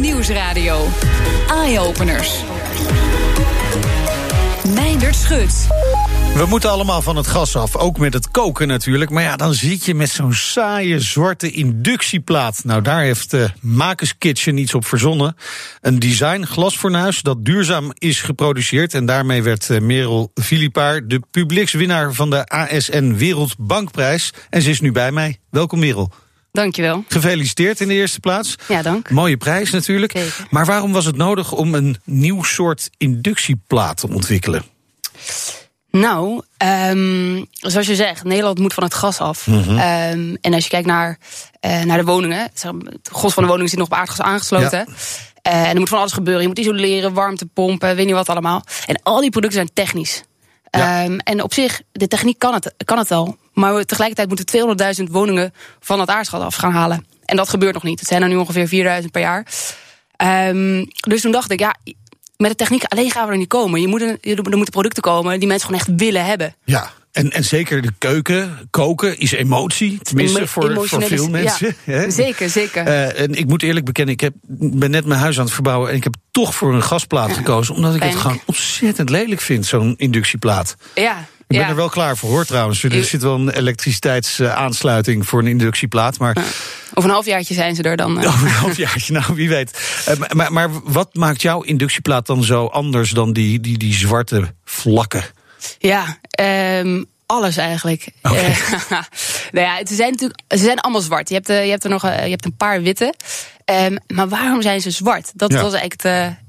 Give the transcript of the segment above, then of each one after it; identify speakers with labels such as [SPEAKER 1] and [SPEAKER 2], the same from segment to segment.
[SPEAKER 1] Nieuwsradio. Eye-openers. Meindert Schut.
[SPEAKER 2] We moeten allemaal van het gas af, ook met het koken natuurlijk. Maar ja, dan zit je met zo'n saaie zwarte inductieplaat. Nou, daar heeft uh, Makers Kitchen iets op verzonnen. Een design glasfornuis dat duurzaam is geproduceerd. En daarmee werd uh, Merel Filipaar de publiekswinnaar van de ASN Wereldbankprijs. En ze is nu bij mij. Welkom Merel.
[SPEAKER 3] Dankjewel.
[SPEAKER 2] Gefeliciteerd in de eerste plaats.
[SPEAKER 3] Ja, dank.
[SPEAKER 2] Mooie prijs natuurlijk.
[SPEAKER 3] Zeker.
[SPEAKER 2] Maar waarom was het nodig om een nieuw soort inductieplaat te ontwikkelen?
[SPEAKER 3] Nou, um, zoals je zegt, Nederland moet van het gas af.
[SPEAKER 2] Mhm.
[SPEAKER 3] um, en als je kijkt naar, uh, naar de woningen, het gros van de woningen zit nog op aardgas aangesloten. Ja. Uh, en er moet van alles gebeuren. Je moet isoleren, warmtepompen, weet niet wat allemaal. En al die producten zijn technisch. Ja. Um, en op zich, de techniek kan het, kan het al. Maar we, tegelijkertijd moeten 200.000 woningen van het aardgas af gaan halen. En dat gebeurt nog niet. Het zijn er nu ongeveer 4.000 per jaar. Um, dus toen dacht ik, ja, met de techniek alleen gaan we er niet komen. Je moet er moeten producten komen die mensen gewoon echt willen hebben.
[SPEAKER 2] Ja. En, en zeker de keuken, koken is emotie. Tenminste, Emo voor, voor veel mensen.
[SPEAKER 3] Ja, zeker, zeker.
[SPEAKER 2] Uh, en ik moet eerlijk bekennen, ik heb, ben net mijn huis aan het verbouwen... en ik heb toch voor een gasplaat gekozen... omdat ik
[SPEAKER 3] Pijnlijk.
[SPEAKER 2] het gewoon ontzettend lelijk vind, zo'n inductieplaat.
[SPEAKER 3] Ja,
[SPEAKER 2] ik ben
[SPEAKER 3] ja.
[SPEAKER 2] er wel klaar voor, hoor, trouwens. Er zit wel een elektriciteitsaansluiting voor een inductieplaat. Maar...
[SPEAKER 3] Ja. Over een halfjaartje zijn ze er dan. Uh.
[SPEAKER 2] Over een halfjaartje, nou, wie weet. Uh, maar, maar wat maakt jouw inductieplaat dan zo anders dan die, die, die zwarte vlakken?
[SPEAKER 3] Ja, um, alles eigenlijk.
[SPEAKER 2] Okay.
[SPEAKER 3] Uh, nou ja, ze zijn natuurlijk, ze zijn allemaal zwart. Je hebt, uh, je hebt er nog uh, je hebt een paar witte. Um, maar waarom zijn ze zwart? Dat ja. was eigenlijk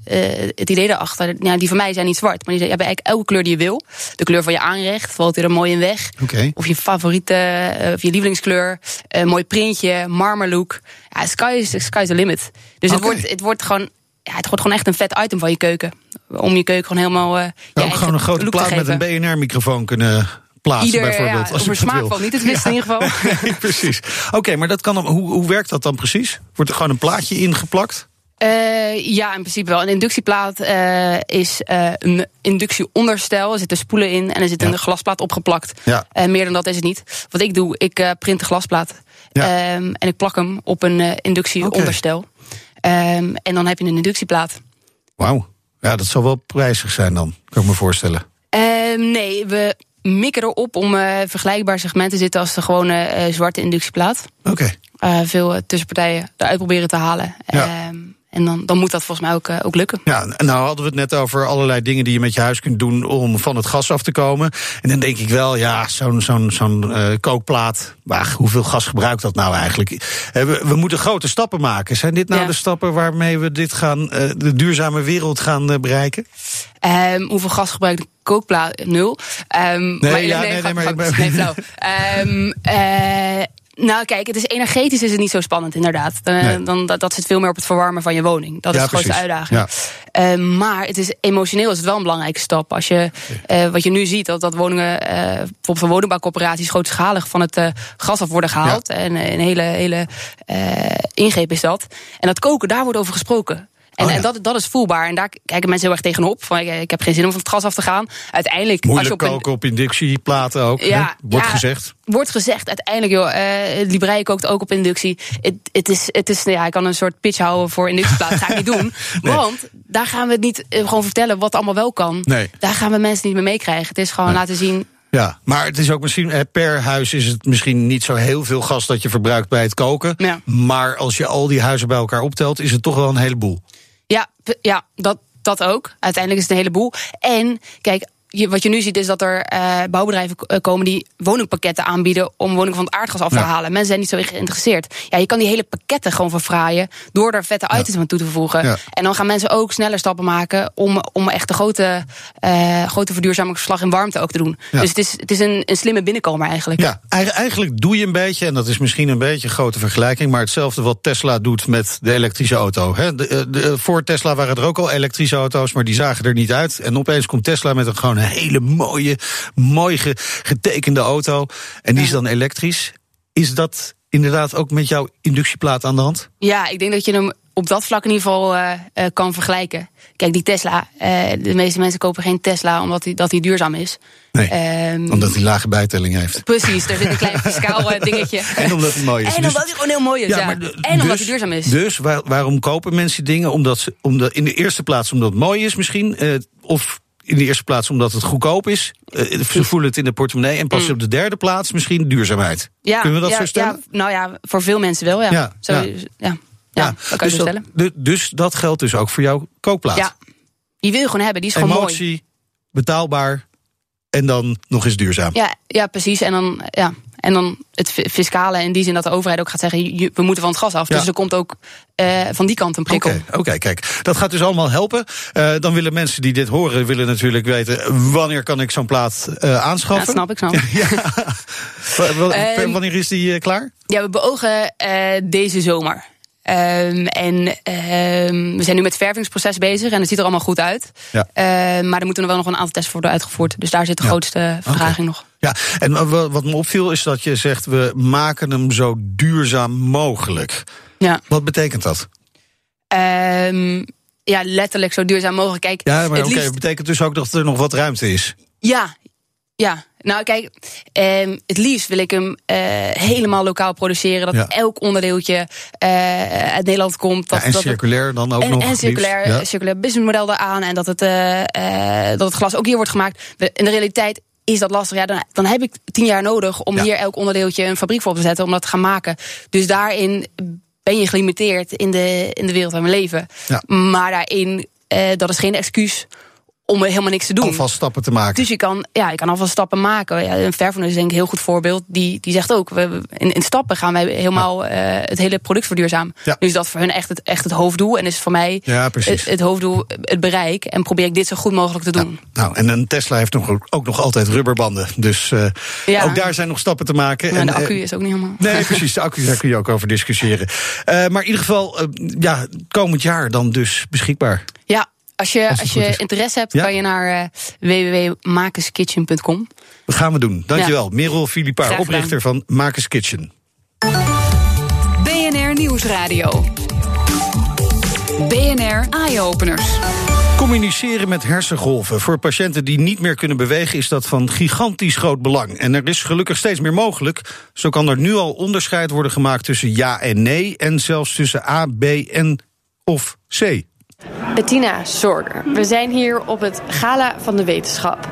[SPEAKER 3] het, het idee daarachter. Ja, die van mij zijn niet zwart, maar die hebben eigenlijk elke kleur die je wil. De kleur van je aanrecht valt er mooi in weg.
[SPEAKER 2] Okay.
[SPEAKER 3] Of je favoriete, of je lievelingskleur. Een mooi printje, marmerlook. Ja, sky is, sky is the limit. Dus
[SPEAKER 2] okay.
[SPEAKER 3] het, wordt, het wordt gewoon ja, het wordt gewoon echt een vet item van je keuken. Om je keuken gewoon helemaal. Uh,
[SPEAKER 2] ook gewoon een grote plaat met een BNR-microfoon kunnen plaatsen,
[SPEAKER 3] Ieder,
[SPEAKER 2] bijvoorbeeld.
[SPEAKER 3] Ja, als over niet het ja. in ieder geval.
[SPEAKER 2] nee, precies. Oké, okay, maar dat kan hoe, hoe werkt dat dan precies? Wordt er gewoon een plaatje ingeplakt?
[SPEAKER 3] Uh, ja, in principe wel. Een inductieplaat uh, is uh, een inductieonderstel. Er zitten spoelen in en er zit ja. een glasplaat opgeplakt.
[SPEAKER 2] Ja.
[SPEAKER 3] meer dan dat is het niet. Wat ik doe, ik print de glasplaat.
[SPEAKER 2] Ja.
[SPEAKER 3] Um, en ik plak hem op een inductieonderstel. Okay. Um, en dan heb je een inductieplaat.
[SPEAKER 2] Wauw. Ja, dat zal wel prijzig zijn dan, kan ik me voorstellen.
[SPEAKER 3] Um, nee, we mikken erop om uh, vergelijkbaar segment te zitten als de gewone uh, zwarte inductieplaat.
[SPEAKER 2] Oké. Okay.
[SPEAKER 3] Uh, veel tussenpartijen eruit proberen te halen.
[SPEAKER 2] Ja.
[SPEAKER 3] Um, en dan, dan moet dat volgens mij ook, uh, ook lukken.
[SPEAKER 2] Ja, nou hadden we het net over allerlei dingen die je met je huis kunt doen om van het gas af te komen. En dan denk ik wel, ja, zo'n zo'n zo'n uh, kookplaat. Maar hoeveel gas gebruikt dat nou eigenlijk? We, we moeten grote stappen maken. Zijn dit nou
[SPEAKER 3] Ja.
[SPEAKER 2] de stappen waarmee we dit gaan, uh, de duurzame wereld gaan bereiken?
[SPEAKER 3] Um, hoeveel gas gebruikt een kookplaat? Nul. Um,
[SPEAKER 2] Nee,
[SPEAKER 3] maar,
[SPEAKER 2] ja, nee, nee, maar- maar-
[SPEAKER 3] nee, flauw. um, uh, nou, kijk, het is energetisch is het niet zo spannend, inderdaad. Uh,
[SPEAKER 2] Nee.
[SPEAKER 3] dan, dat, dat zit veel meer op het verwarmen van je woning. Dat
[SPEAKER 2] Ja,
[SPEAKER 3] is de grootste
[SPEAKER 2] precies.
[SPEAKER 3] uitdaging.
[SPEAKER 2] Ja.
[SPEAKER 3] Uh, maar het is, emotioneel is het wel een belangrijke stap. Als je, uh, wat je nu ziet, dat, dat woningen, uh, bijvoorbeeld van woningbouwcorporaties, grootschalig van het gas af worden gehaald. En een hele, hele ingreep is dat. En dat koken, daar wordt over gesproken. En,
[SPEAKER 2] Oh ja.
[SPEAKER 3] en dat, dat is voelbaar. En daar kijken mensen heel erg tegenop. Van, ik, ik heb geen zin om van het gas af te gaan. Uiteindelijk,
[SPEAKER 2] Moeilijk
[SPEAKER 3] als je op
[SPEAKER 2] koken op inductieplaten ook,
[SPEAKER 3] Ja,
[SPEAKER 2] wordt
[SPEAKER 3] ja.
[SPEAKER 2] gezegd.
[SPEAKER 3] wordt gezegd, uiteindelijk, joh, uh, Librei kookt ook op inductie. Het, is, het is, ja, ik kan een soort pitch houden voor inductieplaat. Dat ga ik niet doen.
[SPEAKER 2] Nee.
[SPEAKER 3] Want daar gaan we het niet uh, gewoon vertellen wat allemaal wel kan.
[SPEAKER 2] Nee.
[SPEAKER 3] Daar gaan we mensen niet mee meekrijgen. Het is gewoon
[SPEAKER 2] Nee.
[SPEAKER 3] laten zien.
[SPEAKER 2] Ja, maar het is ook misschien eh, per huis is het misschien niet zo heel veel gas dat je verbruikt bij het koken.
[SPEAKER 3] Ja.
[SPEAKER 2] Maar als je al die huizen bij elkaar optelt, is het toch wel een heleboel.
[SPEAKER 3] Ja, dat, dat ook. Uiteindelijk is het een heleboel. En kijk. Je, wat je nu ziet is dat er uh, bouwbedrijven uh, komen die woningpakketten aanbieden om woningen van het aardgas af te
[SPEAKER 2] Ja.
[SPEAKER 3] halen. Mensen zijn niet zo geïnteresseerd. Ja, je kan die hele pakketten gewoon verfraaien door er vette items aan toe te voegen. En dan gaan mensen ook sneller stappen maken om, om echt de grote, uh, grote verduurzamingsverslag in warmte ook te doen. Dus het is, het is een, een slimme binnenkomer eigenlijk.
[SPEAKER 2] Ja, eigen- eigenlijk doe je een beetje, en dat is misschien een beetje een grote vergelijking, maar hetzelfde wat Tesla doet met de elektrische auto. Hè. De, voor Tesla waren er ook al elektrische auto's, maar die zagen er niet uit. En opeens komt Tesla met een gewoon hele mooie, mooi ge- getekende auto. En die is dan elektrisch. Is dat inderdaad ook met jouw inductieplaat aan de hand?
[SPEAKER 3] Ja, ik denk dat je hem op dat vlak in ieder geval uh, uh, kan vergelijken. Kijk, die Tesla, uh, de meeste mensen kopen geen Tesla omdat die, dat die duurzaam is.
[SPEAKER 2] Nee, um, omdat hij lage bijtelling heeft.
[SPEAKER 3] Precies, er zit een klein fiscaal dingetje.
[SPEAKER 2] En omdat hij mooi is.
[SPEAKER 3] En dus, omdat hij gewoon heel mooi is, ja. ja. Maar de, en dus, omdat hij duurzaam is.
[SPEAKER 2] Dus waar, waarom kopen mensen dingen? Omdat ze, omdat, in de eerste plaats omdat het mooi is misschien. of in de eerste plaats omdat het goedkoop is. Uh, ze voelen het in de portemonnee. En pas mm. op de derde plaats misschien duurzaamheid.
[SPEAKER 3] Ja,
[SPEAKER 2] Kunnen we dat
[SPEAKER 3] ja,
[SPEAKER 2] zo stellen?
[SPEAKER 3] Ja, nou ja, voor veel mensen wel, ja.
[SPEAKER 2] ja,
[SPEAKER 3] zo,
[SPEAKER 2] ja.
[SPEAKER 3] ja. Dat kan
[SPEAKER 2] dus,
[SPEAKER 3] je stellen.
[SPEAKER 2] Dat, dus dat geldt dus ook voor jouw koopplaats.
[SPEAKER 3] Ja, die wil je gewoon hebben. Die is gewoon
[SPEAKER 2] Emotie,
[SPEAKER 3] mooi.
[SPEAKER 2] betaalbaar en dan nog eens duurzaam.
[SPEAKER 3] Ja, ja precies. En dan, ja. En dan het fiscale in die zin dat de overheid ook gaat zeggen... we moeten van het gas af.
[SPEAKER 2] Ja.
[SPEAKER 3] Dus er komt ook uh, van die kant een prikkel.
[SPEAKER 2] Oké, okay, okay, kijk. Dat gaat dus allemaal helpen. Uh, dan willen mensen die dit horen... willen natuurlijk weten... wanneer kan ik zo'n plaat uh, aanschaffen?
[SPEAKER 3] Ja, snap ik, snap
[SPEAKER 2] ja. wanneer is die klaar?
[SPEAKER 3] Ja, we beogen deze zomer. Um, en um, we zijn nu met het vervingsproces bezig en het ziet er allemaal goed uit.
[SPEAKER 2] Ja.
[SPEAKER 3] Uh, maar er moeten er wel nog een aantal tests worden uitgevoerd. Dus daar zit de ja. grootste vertraging okay. nog.
[SPEAKER 2] Ja, en wat me opviel is dat je zegt... we maken hem zo duurzaam mogelijk.
[SPEAKER 3] Ja.
[SPEAKER 2] Wat betekent dat?
[SPEAKER 3] Um, ja, letterlijk zo duurzaam mogelijk. Kijk,
[SPEAKER 2] ja, maar oké,
[SPEAKER 3] liefst...
[SPEAKER 2] betekent dus ook dat er nog wat ruimte is?
[SPEAKER 3] Ja, ja, nou kijk, eh, het liefst wil ik hem eh, helemaal lokaal produceren. Dat
[SPEAKER 2] ja.
[SPEAKER 3] elk onderdeeltje eh, uit Nederland komt. Dat,
[SPEAKER 2] ja, en
[SPEAKER 3] dat
[SPEAKER 2] circulair
[SPEAKER 3] het,
[SPEAKER 2] dan ook
[SPEAKER 3] en,
[SPEAKER 2] nog.
[SPEAKER 3] En circulair,
[SPEAKER 2] ja.
[SPEAKER 3] circulair businessmodel eraan. En dat het, dat het glas ook hier wordt gemaakt. In de realiteit is dat lastig. Ja, dan, dan heb ik tien jaar nodig om
[SPEAKER 2] Ja.
[SPEAKER 3] hier elk onderdeeltje een fabriek voor op te zetten. Om dat te gaan maken. Dus daarin ben je gelimiteerd in de, in de wereld waar we leven.
[SPEAKER 2] Ja.
[SPEAKER 3] Maar daarin, eh, dat is geen excuus om helemaal niks te doen.
[SPEAKER 2] Alvast stappen te maken.
[SPEAKER 3] Dus je kan, ja, je kan alvast stappen maken. Ja, een vervoerder is denk ik een heel goed voorbeeld. Die, die zegt ook, we, in, in stappen gaan wij helemaal eh, het hele product verduurzamen.
[SPEAKER 2] Ja.
[SPEAKER 3] Nu is dat voor hun echt het, echt het hoofddoel. En is voor mij
[SPEAKER 2] Ja,
[SPEAKER 3] het, het hoofddoel het bereik. En probeer ik dit zo goed mogelijk te doen.
[SPEAKER 2] Nou, en een Tesla heeft nog, ook nog altijd rubberbanden. Dus
[SPEAKER 3] Ja.
[SPEAKER 2] ook daar zijn nog stappen te maken.
[SPEAKER 3] Maar
[SPEAKER 2] En,
[SPEAKER 3] de
[SPEAKER 2] eh,
[SPEAKER 3] accu is ook niet helemaal...
[SPEAKER 2] Nee, precies. De accu, daar kun je ook over discussiëren. Maar in ieder geval, ja, komend jaar dan dus beschikbaar.
[SPEAKER 3] Ja, als je,
[SPEAKER 2] Als
[SPEAKER 3] je interesse hebt,
[SPEAKER 2] Ja.
[SPEAKER 3] kan je naar uh, www.makenskitchen.com.
[SPEAKER 2] Dat gaan we doen. Dankjewel. Merel Filipaar, oprichter van Makers Kitchen.
[SPEAKER 1] BNR Nieuwsradio. BNR Eye Openers.
[SPEAKER 2] Communiceren met hersengolven. Voor patiënten die niet meer kunnen bewegen is dat van gigantisch groot belang. En er is gelukkig steeds meer mogelijk. Zo kan er nu al onderscheid worden gemaakt tussen ja en nee. En zelfs tussen A, B en of C.
[SPEAKER 4] Bettina Zorger. We zijn hier op het Gala van de Wetenschap.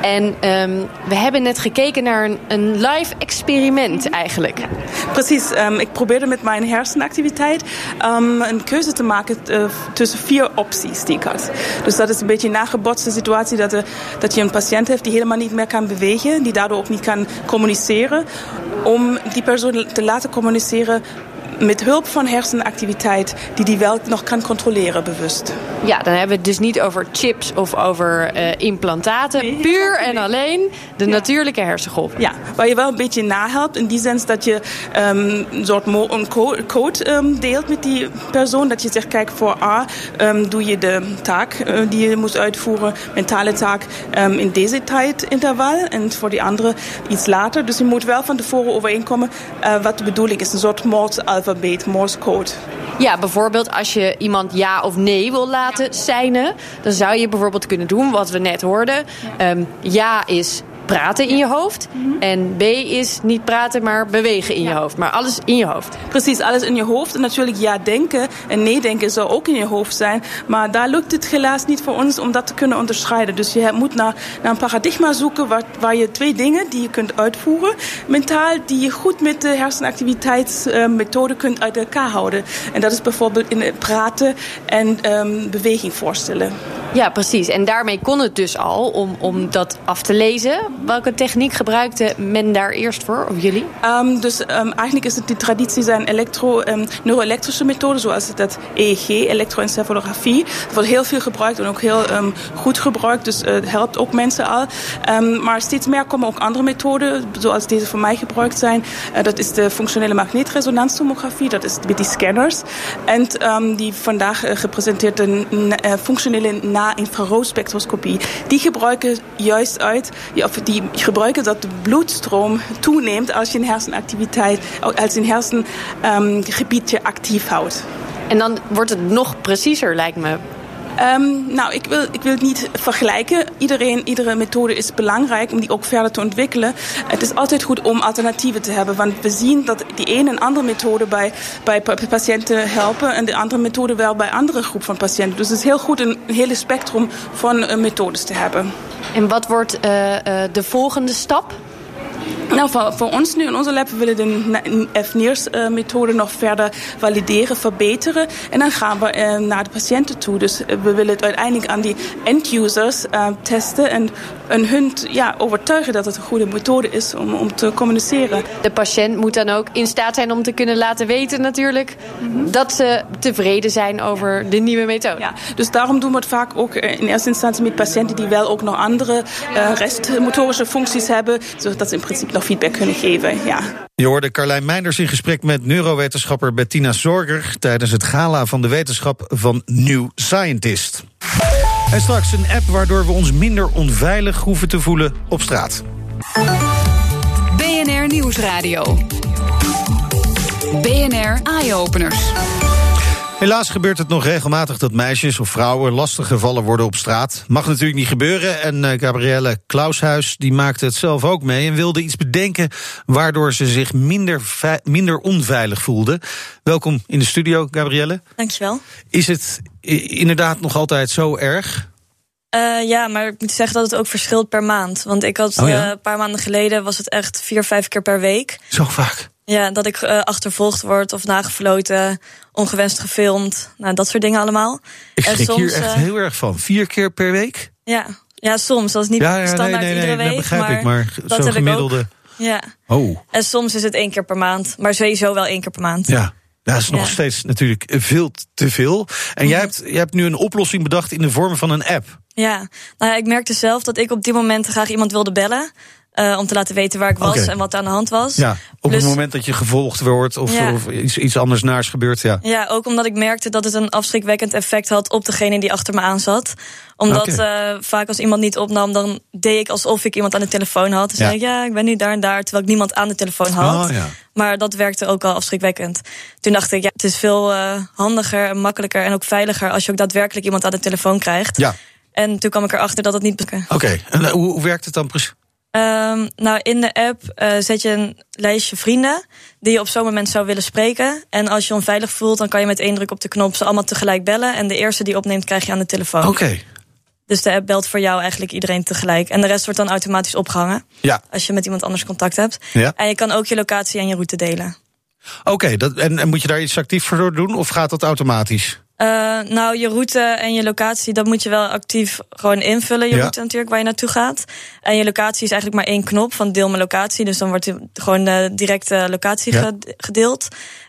[SPEAKER 4] En um, we hebben net gekeken naar een, een live experiment eigenlijk.
[SPEAKER 5] Precies, um, ik probeerde met mijn hersenactiviteit um, een keuze te maken uh, tussen vier opties die ik had. Dus dat is een beetje een nagebotste situatie dat, er, dat je een patiënt hebt die helemaal niet meer kan bewegen, die daardoor ook niet kan communiceren. Om die persoon te laten communiceren met hulp van hersenactiviteit die die wel nog kan controleren bewust.
[SPEAKER 4] Ja, dan hebben we het dus niet over chips of over uh, implantaten.
[SPEAKER 5] Nee.
[SPEAKER 4] Puur en alleen de natuurlijke hersengolf.
[SPEAKER 5] Ja, waar je wel een beetje nahelpt in die zin dat je um, een soort een code, um, deelt met die persoon. Dat je zegt, kijk, voor A um, doe je de taak uh, die je moet uitvoeren, mentale taak, in deze tijdinterval. En voor die andere iets later. Dus je moet wel van tevoren overeenkomen uh, wat de bedoeling is. Een soort moordalfabet, Morse code.
[SPEAKER 4] Ja, bijvoorbeeld als je iemand ja of nee wil laten seinen, dan zou je bijvoorbeeld kunnen doen wat we net hoorden. Um, ja is praten in je hoofd. En B is niet praten, maar bewegen in je hoofd. Maar alles in je hoofd.
[SPEAKER 5] Precies, alles in je hoofd. En natuurlijk ja denken en nee denken zou ook in je hoofd zijn. Maar daar lukt het helaas niet voor ons om dat te kunnen onderscheiden. Dus je moet naar, naar een paradigma zoeken waar, waar je twee dingen die je kunt uitvoeren. Mentaal, die je goed met de hersenactiviteitsmethode kunt uit elkaar houden. En dat is bijvoorbeeld in het praten en um, beweging voorstellen.
[SPEAKER 4] Ja, precies. En daarmee kon het dus al om, om dat af te lezen. Welke techniek gebruikte men daar eerst voor, of jullie?
[SPEAKER 5] Um, dus um, eigenlijk is het die traditie zijn elektro, um, neuroelektrische methode, zoals het EEG, elektroencefalografie. Dat wordt heel veel gebruikt en ook heel goed gebruikt, dus uh, het helpt ook mensen al. maar steeds meer komen ook andere methoden, zoals deze voor mij gebruikt zijn. Uh, dat is de functionele magnetresonancetomografie, dat is met die scanners. En die vandaag uh, gepresenteerde functionele na-infraroodspectroscopie, die gebruiken juist uit, of die gebruiken dat de bloedstroom toeneemt als je een hersenactiviteit, als je een hersengebiedje um, actief houdt.
[SPEAKER 4] En dan wordt het nog preciezer, lijkt me.
[SPEAKER 5] Um, nou, ik wil, ik wil het niet vergelijken. Iedereen, iedere methode is belangrijk om die ook verder te ontwikkelen. Het is altijd goed om alternatieven te hebben. Want we zien dat die ene en andere methode bij, bij patiënten helpen. En de andere methode wel bij andere groep van patiënten. Dus het is heel goed een, een hele spectrum van uh, methodes te hebben.
[SPEAKER 4] En wat wordt uh, uh, de volgende stap?
[SPEAKER 5] Nou, voor, voor, ons nu in onze lab willen we de FNIRS-methode nog verder valideren, verbeteren. En dan gaan we uh, naar de patiënten toe. Dus we willen het uiteindelijk aan die end-users testen en, en hun ja, overtuigen dat het een goede methode is om, om te communiceren.
[SPEAKER 4] De patiënt moet dan ook in staat zijn om te kunnen laten weten natuurlijk mm -hmm. dat ze tevreden zijn over de nieuwe methode.
[SPEAKER 5] Ja, dus daarom doen we het vaak ook in eerste instantie met patiënten die wel ook nog andere uh, restmotorische functies hebben, zodat ze in principe nog feedback kunnen geven. Ja.
[SPEAKER 2] Je hoorde Carlijn Meinders in gesprek met neurowetenschapper Bettina Zorger tijdens het gala van de wetenschap van New Scientist. En straks een app waardoor we ons minder onveilig hoeven te voelen op straat.
[SPEAKER 1] BNR Nieuwsradio. BNR Eye-Openers.
[SPEAKER 2] Helaas gebeurt het nog regelmatig dat meisjes of vrouwen lastig gevallen worden op straat. Mag natuurlijk niet gebeuren. En uh, Gabrielle Klaushuis die maakte het zelf ook mee en wilde iets bedenken waardoor ze zich minder, minder onveilig voelde. Welkom in de studio, Gabrielle.
[SPEAKER 6] Dankjewel.
[SPEAKER 2] Is het inderdaad nog altijd zo erg?
[SPEAKER 6] Uh, ja, maar ik moet zeggen dat het ook verschilt per maand. Want ik had oh ja? uh, een paar maanden geleden was het echt vier, vijf keer per week.
[SPEAKER 2] Zo vaak?
[SPEAKER 6] Ja, dat ik uh, achtervolgd word of nagefloten, ongewenst gefilmd. Nou, dat soort dingen allemaal.
[SPEAKER 2] Ik schrik en soms, hier echt heel erg van. Vier keer per week?
[SPEAKER 6] Ja, ja soms. Dat is niet
[SPEAKER 2] ja, ja,
[SPEAKER 6] standaard
[SPEAKER 2] nee, nee,
[SPEAKER 6] iedere
[SPEAKER 2] nee,
[SPEAKER 6] week.
[SPEAKER 2] Dat begrijp
[SPEAKER 6] maar
[SPEAKER 2] ik, maar
[SPEAKER 6] dat
[SPEAKER 2] zo'n gemiddelde...
[SPEAKER 6] Ja.
[SPEAKER 2] Oh.
[SPEAKER 6] En soms is het één keer per maand. Maar sowieso wel één keer per maand.
[SPEAKER 2] Ja. Dat is nog
[SPEAKER 6] Ja.
[SPEAKER 2] steeds natuurlijk veel te veel. En jij, hebt, jij hebt nu een oplossing bedacht in de vorm van een app.
[SPEAKER 6] Ja, nou ja, ik merkte zelf dat ik op die moment graag iemand wilde bellen. Eh, om te laten weten waar ik was en wat er aan de hand was.
[SPEAKER 2] Ja, op
[SPEAKER 6] Plus-
[SPEAKER 2] het moment dat je gevolgd wordt of,
[SPEAKER 6] Ja.
[SPEAKER 2] of iets, iets anders naars gebeurt. Ja.
[SPEAKER 6] Ja, ook omdat ik merkte dat het een afschrikwekkend effect had op degene die achter me aan zat. Omdat eh, vaak als iemand niet opnam, dan deed ik alsof ik iemand aan de telefoon had. Dan
[SPEAKER 2] Ja.
[SPEAKER 6] zei ik, ja, ik ben nu daar en daar, terwijl ik niemand aan de telefoon had.
[SPEAKER 2] Oh, ja.
[SPEAKER 6] Maar dat werkte ook al afschrikwekkend. Toen dacht ik, ja, het is veel eh, handiger en makkelijker en ook veiliger als je ook daadwerkelijk iemand aan de telefoon krijgt.
[SPEAKER 2] ja,
[SPEAKER 6] En toen kwam ik erachter dat het niet
[SPEAKER 2] oké. En hoe, hoe werkt het dan precies?
[SPEAKER 6] Ehm, nou, in de app eh, zet je een lijstje vrienden die je op zo'n moment zou willen spreken. En als je je onveilig voelt, dan kan je met één druk op de knop ze allemaal tegelijk bellen. En de eerste die opneemt, krijg je aan de telefoon.
[SPEAKER 2] Oké,
[SPEAKER 6] Dus de app belt voor jou eigenlijk iedereen tegelijk. En de rest wordt dan automatisch opgehangen
[SPEAKER 2] ja.
[SPEAKER 6] als je met iemand anders contact hebt.
[SPEAKER 2] ja.
[SPEAKER 6] En je kan ook je locatie en je route delen.
[SPEAKER 2] Oké, en, en moet je daar iets actief voor doen of gaat dat automatisch?
[SPEAKER 6] Eh, nou, je route en je locatie, dat moet je wel actief gewoon invullen. Je
[SPEAKER 2] Ja.
[SPEAKER 6] route natuurlijk, waar je naartoe gaat. En je locatie is eigenlijk maar één knop van deel mijn locatie. Dus dan wordt gewoon de directe locatie
[SPEAKER 2] Ja.
[SPEAKER 6] ge- gedeeld.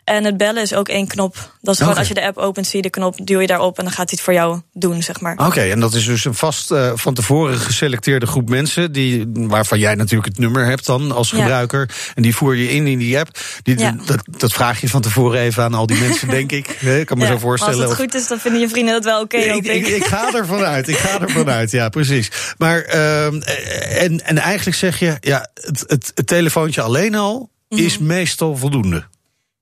[SPEAKER 6] En het bellen is ook één knop. Dat is gewoon als je de app opent, zie je de knop, duw je daarop en dan gaat hij het voor jou doen, zeg maar.
[SPEAKER 2] Oké, en dat is dus een vast eh, van tevoren geselecteerde groep mensen... Die, waarvan jij natuurlijk het nummer hebt dan als
[SPEAKER 6] Ja.
[SPEAKER 2] gebruiker. En die voer je in in die app. Die,
[SPEAKER 6] Ja.
[SPEAKER 2] dat, dat vraag je van tevoren even aan al die mensen, denk ik. Ik kan me
[SPEAKER 6] Ja,
[SPEAKER 2] zo voorstellen.
[SPEAKER 6] Als
[SPEAKER 2] of-
[SPEAKER 6] het goed is, dan vinden je vrienden dat wel oké, hoop
[SPEAKER 2] ik, ik, ga ervan uit. Ik ga ervan uit. Ja, precies. Maar ehm, en, en eigenlijk zeg je, ja, het, het, het telefoontje alleen al
[SPEAKER 6] Mhm.
[SPEAKER 2] is meestal voldoende.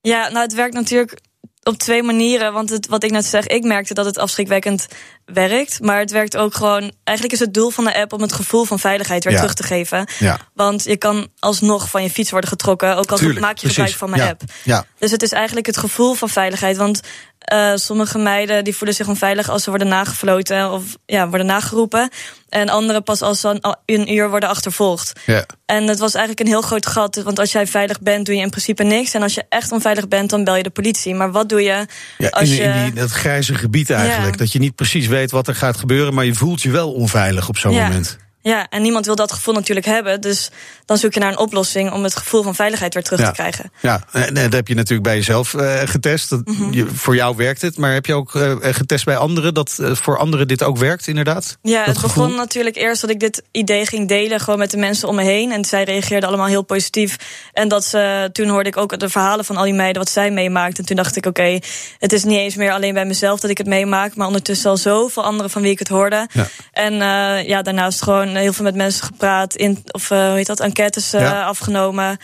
[SPEAKER 6] Ja, nou, het werkt natuurlijk op twee manieren. Want het, wat ik net zeg, ik merkte dat het afschrikwekkend werkt. Maar het werkt ook gewoon. Eigenlijk is het doel van de app om het gevoel van veiligheid weer
[SPEAKER 2] Ja.
[SPEAKER 6] terug te geven.
[SPEAKER 2] Ja.
[SPEAKER 6] Want je kan alsnog van je fiets worden getrokken. Ook al
[SPEAKER 2] Tuurlijk,
[SPEAKER 6] maak je
[SPEAKER 2] precies.
[SPEAKER 6] gebruik van mijn
[SPEAKER 2] Ja,
[SPEAKER 6] app.
[SPEAKER 2] Ja.
[SPEAKER 6] Dus het is eigenlijk het gevoel van veiligheid. Want eh, sommige meiden die voelen zich onveilig als ze worden nagefloten of ja, worden nageroepen. En andere pas als ze een, een uur worden achtervolgd.
[SPEAKER 2] Ja.
[SPEAKER 6] En het was eigenlijk een heel groot gat. Want als jij veilig bent, doe je in principe niks. En als je echt onveilig bent, dan bel je de politie. Maar wat doe je
[SPEAKER 2] Ja,
[SPEAKER 6] als
[SPEAKER 2] in,
[SPEAKER 6] je.
[SPEAKER 2] in die, dat grijze gebied eigenlijk. Dat je niet precies weet wat er gaat gebeuren, maar je voelt je wel onveilig op zo'n
[SPEAKER 6] Ja.
[SPEAKER 2] moment.
[SPEAKER 6] Ja, en niemand wil dat gevoel natuurlijk hebben. Dus dan zoek je naar een oplossing om het gevoel van veiligheid weer terug
[SPEAKER 2] Ja.
[SPEAKER 6] te krijgen.
[SPEAKER 2] Ja, en dat heb je natuurlijk bij jezelf eh, getest. Dat,
[SPEAKER 6] Mhm.
[SPEAKER 2] je, voor jou werkt het, maar heb je ook eh, getest bij anderen dat eh, voor anderen dit ook werkt, inderdaad?
[SPEAKER 6] Ja,
[SPEAKER 2] Dat
[SPEAKER 6] het begon
[SPEAKER 2] gevoel?
[SPEAKER 6] natuurlijk eerst dat ik dit idee ging delen gewoon met de mensen om me heen. En zij reageerden allemaal heel positief. En dat ze, toen hoorde ik ook de verhalen van al die meiden wat zij meemaakten. En toen dacht ik, oké, het is niet eens meer alleen bij mezelf dat ik het meemaak. Maar ondertussen al zoveel anderen van wie ik het hoorde.
[SPEAKER 2] Ja.
[SPEAKER 6] En eh, ja, daarnaast gewoon heel veel met mensen gepraat. In, of eh, hoe heet dat, enquêtes eh,
[SPEAKER 2] Ja.
[SPEAKER 6] afgenomen.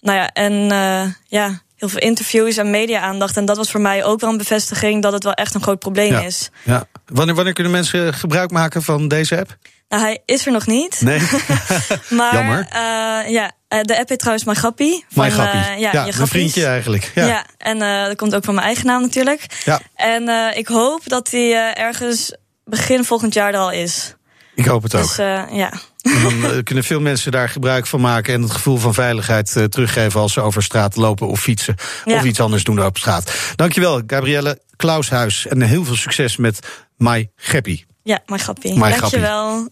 [SPEAKER 6] Nou ja, en eh, ja, heel veel interviews en media-aandacht. En dat was voor mij ook wel een bevestiging dat het wel echt een groot probleem
[SPEAKER 2] Ja.
[SPEAKER 6] is.
[SPEAKER 2] Ja. Wanneer, wanneer kunnen mensen gebruik maken van deze app?
[SPEAKER 6] Nou, hij is er nog niet.
[SPEAKER 2] Nee.
[SPEAKER 6] Maar
[SPEAKER 2] Jammer.
[SPEAKER 6] eh, ja, eh, de app heet trouwens My Grappie. Van,
[SPEAKER 2] grappie.
[SPEAKER 6] eh, ja,
[SPEAKER 2] ja
[SPEAKER 6] je
[SPEAKER 2] een
[SPEAKER 6] grappies.
[SPEAKER 2] vriendje eigenlijk.
[SPEAKER 6] Ja,
[SPEAKER 2] Ja.
[SPEAKER 6] en eh, dat komt ook van mijn eigen naam natuurlijk.
[SPEAKER 2] Ja.
[SPEAKER 6] En eh, ik hoop dat die eh, ergens begin volgend jaar er al is.
[SPEAKER 2] Ik hoop het ook.
[SPEAKER 6] Dus eh, ja.
[SPEAKER 2] En dan eh, kunnen veel mensen daar gebruik van maken en het gevoel van veiligheid eh, teruggeven als ze over straat lopen of fietsen
[SPEAKER 6] Ja.
[SPEAKER 2] of iets anders doen op straat. Dankjewel, Gabrielle Klaushuis. En heel veel succes met My Gappy.
[SPEAKER 6] Ja, My Grappie.
[SPEAKER 2] My
[SPEAKER 6] Dankjewel.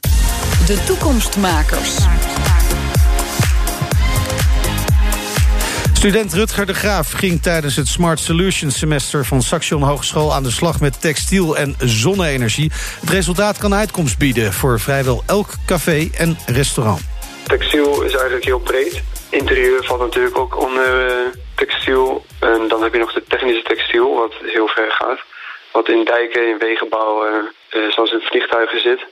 [SPEAKER 1] De toekomstmakers.
[SPEAKER 2] Student Rutger de Graaf ging tijdens het Smart Solutions semester van Saxion Hogeschool aan de slag met textiel en zonne-energie. Het resultaat kan uitkomst bieden voor vrijwel elk café en restaurant.
[SPEAKER 7] Textiel is eigenlijk heel breed. Interieur valt natuurlijk ook onder eh, textiel. En dan heb je nog de technische textiel, wat heel ver gaat. Wat in dijken, in wegenbouw, eh, eh, zoals in vliegtuigen zit.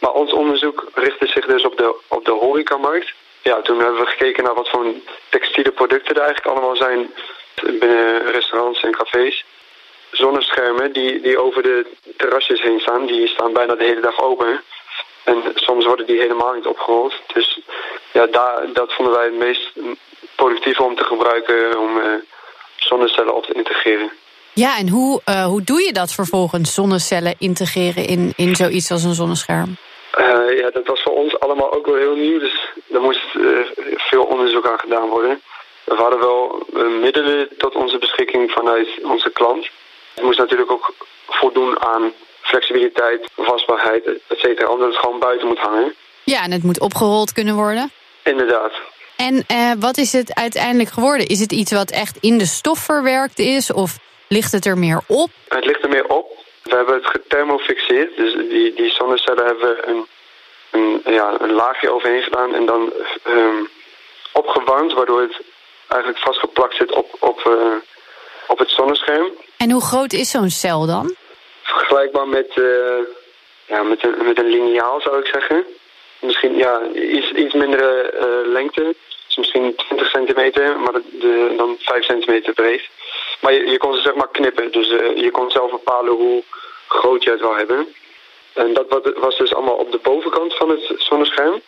[SPEAKER 7] Maar ons onderzoek richtte zich dus op de, op de horecamarkt. Ja, toen hebben we gekeken naar wat voor textiele producten er eigenlijk allemaal zijn binnen restaurants en cafés. Zonneschermen die, die over de terrasjes heen staan, die staan bijna de hele dag open. En soms worden die helemaal niet opgerold. Dus ja, daar, dat vonden wij het meest productief om te gebruiken om eh, zonnecellen op te integreren.
[SPEAKER 8] Ja, en hoe, eh, hoe doe je dat vervolgens, zonnecellen integreren in, in zoiets als een zonnescherm?
[SPEAKER 7] Eh, ja, dat was voor ons allemaal ook wel heel nieuw, dus er moest eh, veel onderzoek aan gedaan worden. We hadden wel eh, middelen tot onze beschikking vanuit onze klant. Het moest natuurlijk ook voldoen aan flexibiliteit, vastbaarheid, et cetera, omdat het gewoon buiten moet hangen.
[SPEAKER 8] Ja, en het moet opgerold kunnen worden.
[SPEAKER 7] Inderdaad.
[SPEAKER 8] En eh, wat is het uiteindelijk geworden? Is het iets wat echt in de stof verwerkt is? Of ligt het er meer op?
[SPEAKER 7] Het ligt er meer op. We hebben het gethermofixeerd, dus die, die zonnecellen hebben een, een, ja, een laagje overheen gedaan en dan ehm, opgewarmd, waardoor het eigenlijk vastgeplakt zit op, op, eh, op het zonnescherm.
[SPEAKER 8] En hoe groot is zo'n cel dan?
[SPEAKER 7] Vergelijkbaar met, eh, ja, met, een, met een lineaal zou ik zeggen. Misschien ja, iets, iets mindere eh, lengte. Dus misschien 20 centimeter, maar de, de- dan 5 centimeter breed. Maar je, je kon ze zeg maar knippen. Dus je kon zelf bepalen hoe groot je het wil hebben. En dat wa- was dus allemaal op de bovenkant van het zonnescherm.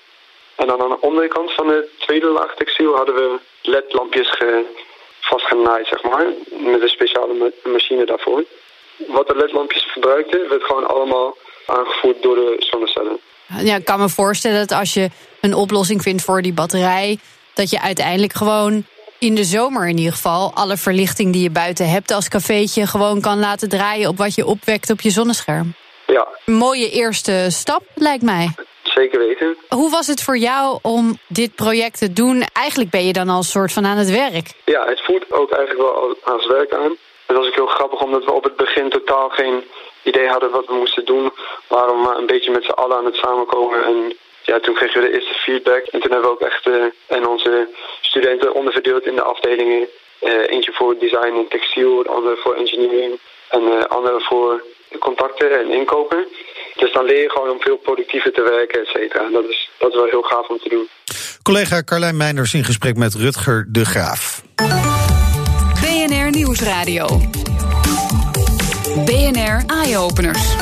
[SPEAKER 7] En dan aan de onderkant van de tweede laag textiel hadden we ledlampjes ge, vastgenaaid, zeg maar. Met een speciale ma- machine daarvoor. Wat de ledlampjes verbruikten, werd gewoon allemaal aangevoerd door de zonnecellen.
[SPEAKER 8] Ja, ik kan me voorstellen dat als je een oplossing vindt voor die batterij, dat je uiteindelijk gewoon in de zomer in ieder geval alle verlichting die je buiten hebt als cafeetje gewoon kan laten draaien op wat je opwekt op je zonnescherm.
[SPEAKER 7] Ja,
[SPEAKER 8] Een mooie eerste stap, lijkt mij.
[SPEAKER 7] zeker weten.
[SPEAKER 8] Hoe was het voor jou om dit project te doen? Eigenlijk ben je dan al een soort van aan het werk.
[SPEAKER 7] Ja, het voelt ook eigenlijk wel als- werk aan. Het was ook heel grappig omdat we op het begin totaal geen idee hadden wat we moesten doen. We waren maar een beetje met z'n allen aan het samenkomen. En ja, toen kregen we de eerste feedback. En toen hebben we ook echt eh, en onze studenten onderverdeeld in de afdelingen. Eh, eentje voor design en textiel, de andere voor engineering. En eh andere voor contacten en inkopen. Dus dan leer je gewoon om veel productiever te werken, et cetera. En Dat is, dat is wel heel gaaf om te doen.
[SPEAKER 2] Collega Carlijn Meinders in gesprek met Rutger de Graaf.
[SPEAKER 1] BNR Nieuwsradio. BNR Eye-Openers.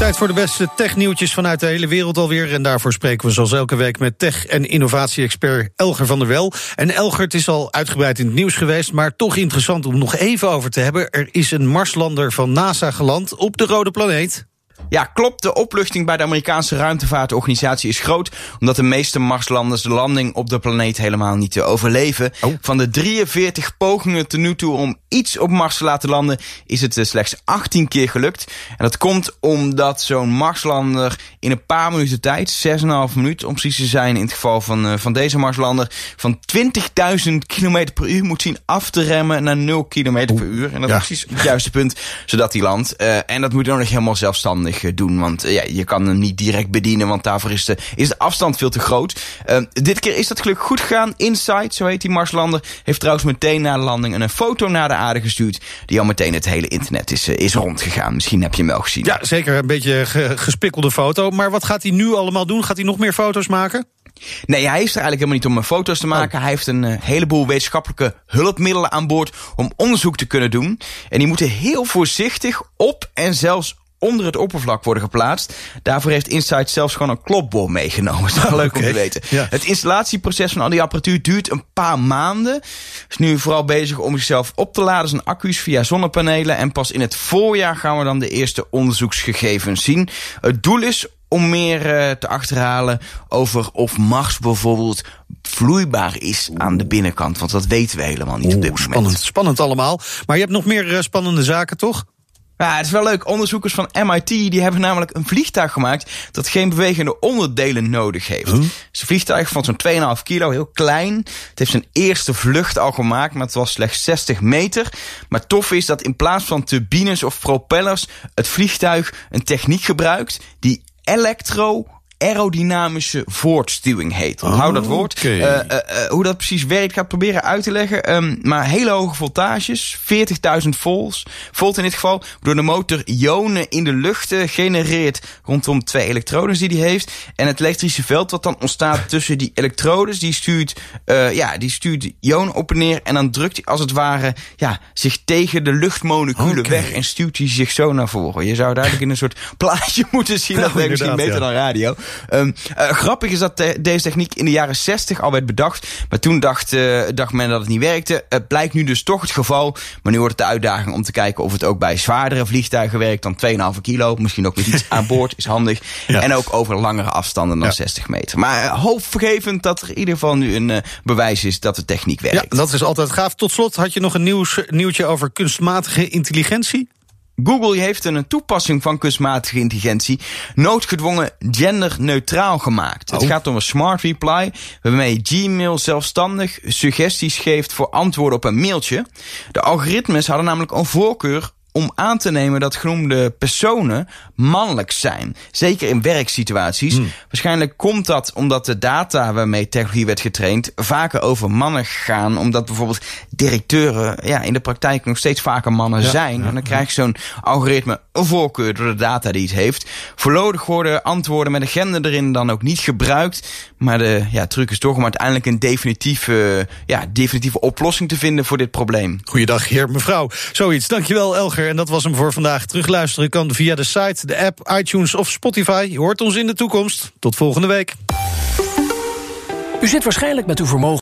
[SPEAKER 2] Tijd voor de beste technieuwtjes vanuit de hele wereld alweer. En daarvoor spreken we zoals elke week met tech- en innovatie-expert Elger van der Wel. En Elger, het is al uitgebreid in het nieuws geweest, maar toch interessant om nog even over te hebben. Er is een Marslander van NASA geland op de rode planeet.
[SPEAKER 9] Ja, klopt. De opluchting bij de Amerikaanse ruimtevaartorganisatie is groot. Omdat de meeste Marslanders de landing op de planeet helemaal niet te overleven.
[SPEAKER 2] Oh.
[SPEAKER 9] Van de 43 pogingen tot nu toe om iets op Mars te laten landen, is het eh, slechts 18 keer gelukt. En dat komt omdat zo'n Marslander in een paar minuten tijd, 6,5 minuten om precies te zijn in het geval van, eh, van deze Marslander, van 20.000 km per uur moet zien af te remmen naar 0 km per uur. En dat
[SPEAKER 2] Ja.
[SPEAKER 9] is precies het juiste punt, zodat hij landt. Eh, en dat moet ook nog helemaal zelfstandig eh, doen, want eh, ja, je kan hem niet direct bedienen, want daarvoor is de, is de afstand veel te groot. Eh, dit keer is dat gelukkig goed gegaan. Insight, zo heet die Marslander, heeft trouwens meteen na de landing een foto naar de aarde gestuurd, die al meteen het hele internet is, eh, is rondgegaan. Misschien heb je hem wel gezien.
[SPEAKER 2] Ja, zeker een beetje ge- gespikkelde foto. Maar wat gaat hij nu allemaal doen? Gaat hij nog meer foto's maken?
[SPEAKER 9] Nee, hij is er eigenlijk helemaal niet om eh, foto's te maken.
[SPEAKER 2] Oh.
[SPEAKER 9] Hij heeft een heleboel wetenschappelijke hulpmiddelen aan boord om onderzoek te kunnen doen. En die moeten heel voorzichtig op en zelfs onder het oppervlak worden geplaatst. Daarvoor heeft Insight zelfs gewoon een klopbom meegenomen. Dat is wel leuk
[SPEAKER 2] okay.
[SPEAKER 9] om te weten.
[SPEAKER 2] Ja.
[SPEAKER 9] Het installatieproces van al die apparatuur duurt een paar maanden. Is nu vooral bezig om zichzelf op te laden zijn accu's via zonnepanelen. En pas in het voorjaar gaan we dan de eerste onderzoeksgegevens zien. Het doel is om meer uh, te achterhalen over of Mars bijvoorbeeld vloeibaar is aan de binnenkant. Want dat weten we helemaal niet
[SPEAKER 2] Oeh,
[SPEAKER 9] op dit moment.
[SPEAKER 2] Spannend, spannend allemaal. Maar je hebt nog meer uh, spannende zaken, toch?
[SPEAKER 9] Ja, het is wel leuk. Onderzoekers van MIT die hebben namelijk een vliegtuig gemaakt dat geen bewegende onderdelen nodig heeft.
[SPEAKER 2] Huh?
[SPEAKER 9] Het is een vliegtuig van zo'n 2,5 kilo, heel klein. Het heeft zijn eerste vlucht al gemaakt, maar het was slechts 60 meter. Maar tof is dat in plaats van turbines of propellers het vliegtuig een techniek gebruikt die elektro aerodynamische voortstuwing heet. Onthoud
[SPEAKER 2] Oh,
[SPEAKER 9] dat woord.
[SPEAKER 2] okay.
[SPEAKER 9] Uh, uh, uh, hoe dat precies werkt, ga ik proberen uit te leggen. Um, maar hele hoge voltages, 40.000 volts, volt in dit geval, door de motor ionen in de lucht genereert rondom twee elektrodes die die heeft. En het elektrische veld wat dan ontstaat tussen die elektrodes, die stuurt, uh, ja, die stuurt ionen op en neer. En dan drukt hij als het ware ja, zich tegen de luchtmoleculen okay. weg en stuurt hij zich zo naar voren. Je zou duidelijk in een soort plaatje moeten zien.
[SPEAKER 2] Ja,
[SPEAKER 9] dat werkt misschien beter
[SPEAKER 2] ja.
[SPEAKER 9] dan radio. Um, uh, grappig is dat de, deze techniek in de jaren 60 al werd bedacht. Maar toen dacht, uh, dacht men dat het niet werkte. Het blijkt nu dus toch het geval. Maar nu wordt het de uitdaging om te kijken of het ook bij zwaardere vliegtuigen werkt dan 2,5 kilo. Misschien ook met iets aan boord is handig.
[SPEAKER 2] Ja.
[SPEAKER 9] En ook over langere afstanden dan
[SPEAKER 2] Ja.
[SPEAKER 9] 60 meter. Maar uh, hoopvergevend dat er in ieder geval nu een bewijs is dat de techniek werkt.
[SPEAKER 2] Ja, dat is altijd gaaf. Tot slot had je nog een nieuws, nieuwtje over kunstmatige intelligentie.
[SPEAKER 9] Google heeft een toepassing van kunstmatige intelligentie noodgedwongen genderneutraal gemaakt.
[SPEAKER 2] Oh.
[SPEAKER 9] Het gaat om een smart reply waarmee Gmail zelfstandig suggesties geeft voor antwoorden op een mailtje. De algoritmes hadden namelijk een voorkeur om aan te nemen dat genoemde personen mannelijk zijn. Zeker in werksituaties.
[SPEAKER 2] Hmm.
[SPEAKER 9] Waarschijnlijk komt dat omdat de data waarmee technologie werd getraind vaker over mannen gaan. Omdat bijvoorbeeld directeuren ja, in de praktijk nog steeds vaker mannen
[SPEAKER 2] Ja,
[SPEAKER 9] zijn.
[SPEAKER 2] ja,
[SPEAKER 9] en dan krijgt zo'n algoritme een voorkeur door de data die het heeft. Voorlopig worden antwoorden met een gender erin dan ook niet gebruikt. Maar de ja, truc is toch om uiteindelijk een definitieve, ja, definitieve oplossing te vinden voor dit probleem.
[SPEAKER 2] Goeiedag, heer, mevrouw. Zoiets. Dankjewel, Elger. En dat was hem voor vandaag. Terugluisteren kan via de site, de app, iTunes of Spotify. Je hoort ons in de toekomst. Tot volgende week.
[SPEAKER 10] U zit waarschijnlijk met uw vermogen